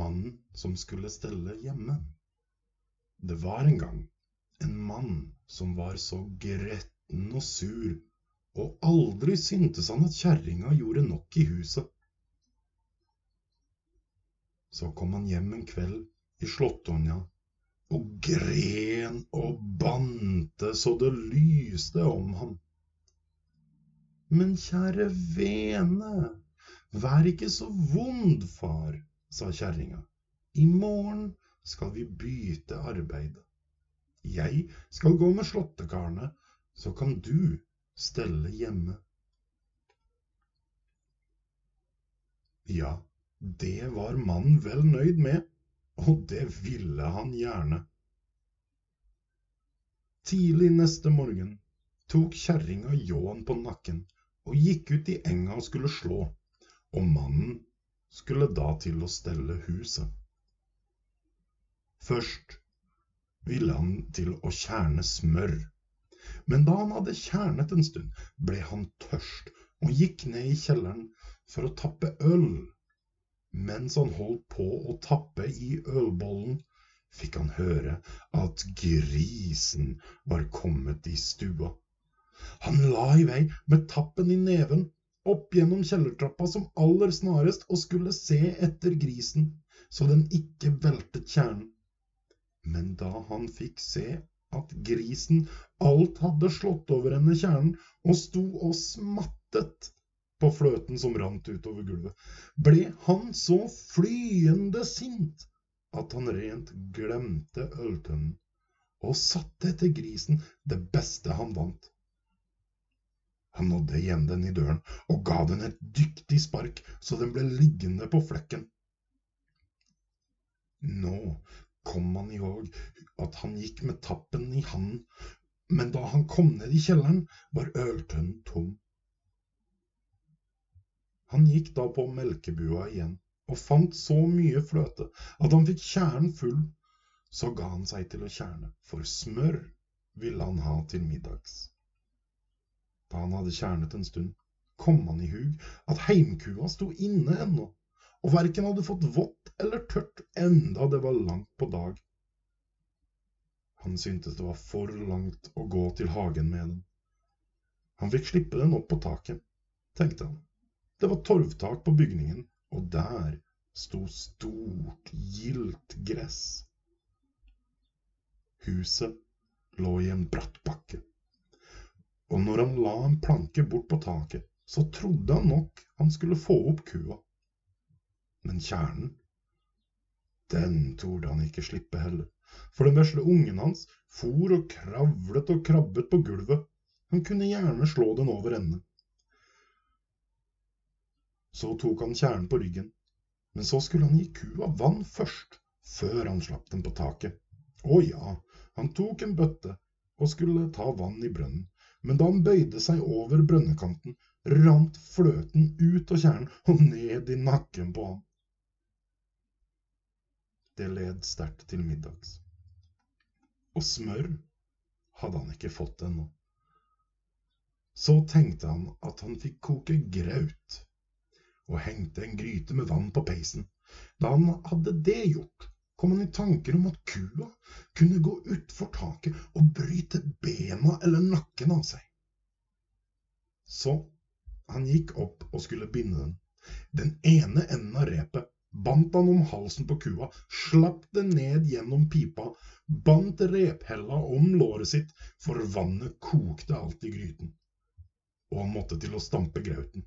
mannen som skulle stelle hjemme. Det var en gang en mann som var så gretten og sur, og aldri syntes han at kjerringa gjorde nok i huset. Så kom han hjem en kveld i Slåttonja og gren og bante så det lyste om ham. Men kjære vene, vær ikke så vond, far, sa kjerringa. I morgen skal vi bytte arbeid. Jeg skal gå med slåttekarene, så kan du stelle hjemme. Ja, det var mannen vel nøyd med og det ville han gjerne. Tidlig neste morgen tok kjerringa ljåen på nakken og gikk ut i enga og skulle slå, og mannen skulle da til å stelle huset. Først ville han til å kjerne smør, men da han hadde kjernet en stund, ble han tørst og gikk ned i kjelleren for å tappe øl mens han holdt på å tappe i ølbollen, fikk han høre at grisen var kommet i stua. Han la i vei med tappen i neven opp gjennom kjellertrappa som aller snarest og skulle se etter grisen, så den ikke veltet kjernen. Men da han fikk se at grisen alt hadde slått over henne kjernen og sto og smattet, på fløten som rant utover gulvet, ble han så flyende sint at han rent glemte øltønnen og satte etter grisen det beste han vant. Han nådde igjen den i døren og ga den et dyktig spark så den ble liggende på flekken. Nå kom han i håp at han gikk med tappen i handen, men da han kom ned i kjelleren, var øltønnen tom. Han gikk da på melkebua igjen og fant så mye fløte at han fikk kjernen full. Så ga han seg til å kjerne, for smør ville han ha til middags. Da han hadde kjernet en stund, kom han i hug at heimkua sto inne ennå, og verken hadde fått vått eller tørt enda det var langt på dag. Han syntes det var for langt å gå til hagen med den. Han fikk slippe den opp på taket, tenkte han. Det var torvtak på bygningen, og der sto stort, gildt gress. Huset lå i en bratt bakke, og når han la en planke bort på taket, så trodde han nok han skulle få opp kua. Men kjernen, den torde han ikke slippe heller, for den vesle ungen hans for og kravlet og krabbet på gulvet, han kunne gjerne slå den over ende. Så tok han kjernen på ryggen, men så skulle han gi kua vann først, før han slapp den på taket. Å ja, han tok en bøtte og skulle ta vann i brønnen, men da han bøyde seg over brønnekanten, rant fløten ut av kjernen og ned i nakken på ham. Det led sterkt til middags. Og smør hadde han ikke fått ennå. Så tenkte han at han fikk koke graut og hengte en gryte med vann på peisen. Da han hadde det gjort, kom han i tanker om at kua kunne gå utfor taket og bryte bena eller nakken av seg. Så han gikk opp og skulle binde den. Den ene enden av repet bandt han om halsen på kua, slapp det ned gjennom pipa, bandt rephella om låret sitt, for vannet kokte alt i gryten. Og han måtte til å stampe grauten.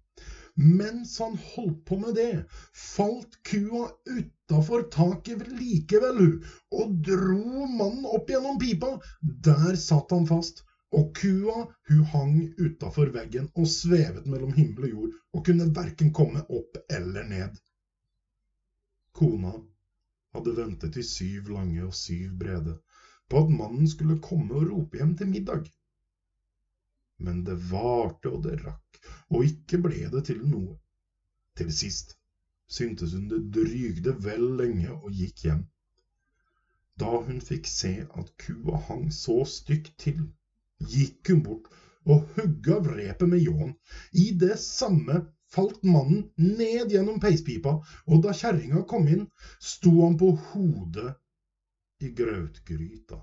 Mens han holdt på med det, falt kua utafor taket likevel, hun, og dro mannen opp gjennom pipa. Der satt han fast, og kua hun hang utafor veggen og svevet mellom himmel og jord og kunne verken komme opp eller ned. Kona hadde ventet i syv lange og syv brede på at mannen skulle komme og rope hjem til middag. Men det varte og det rakk og ikke ble det til noe. Til sist syntes hun det drygde vel lenge og gikk hjem. Da hun fikk se at kua hang så stygt til, gikk hun bort og hugg av repet med ljåen. I det samme falt mannen ned gjennom peispipa, og da kjerringa kom inn, sto han på hodet i grautgryta.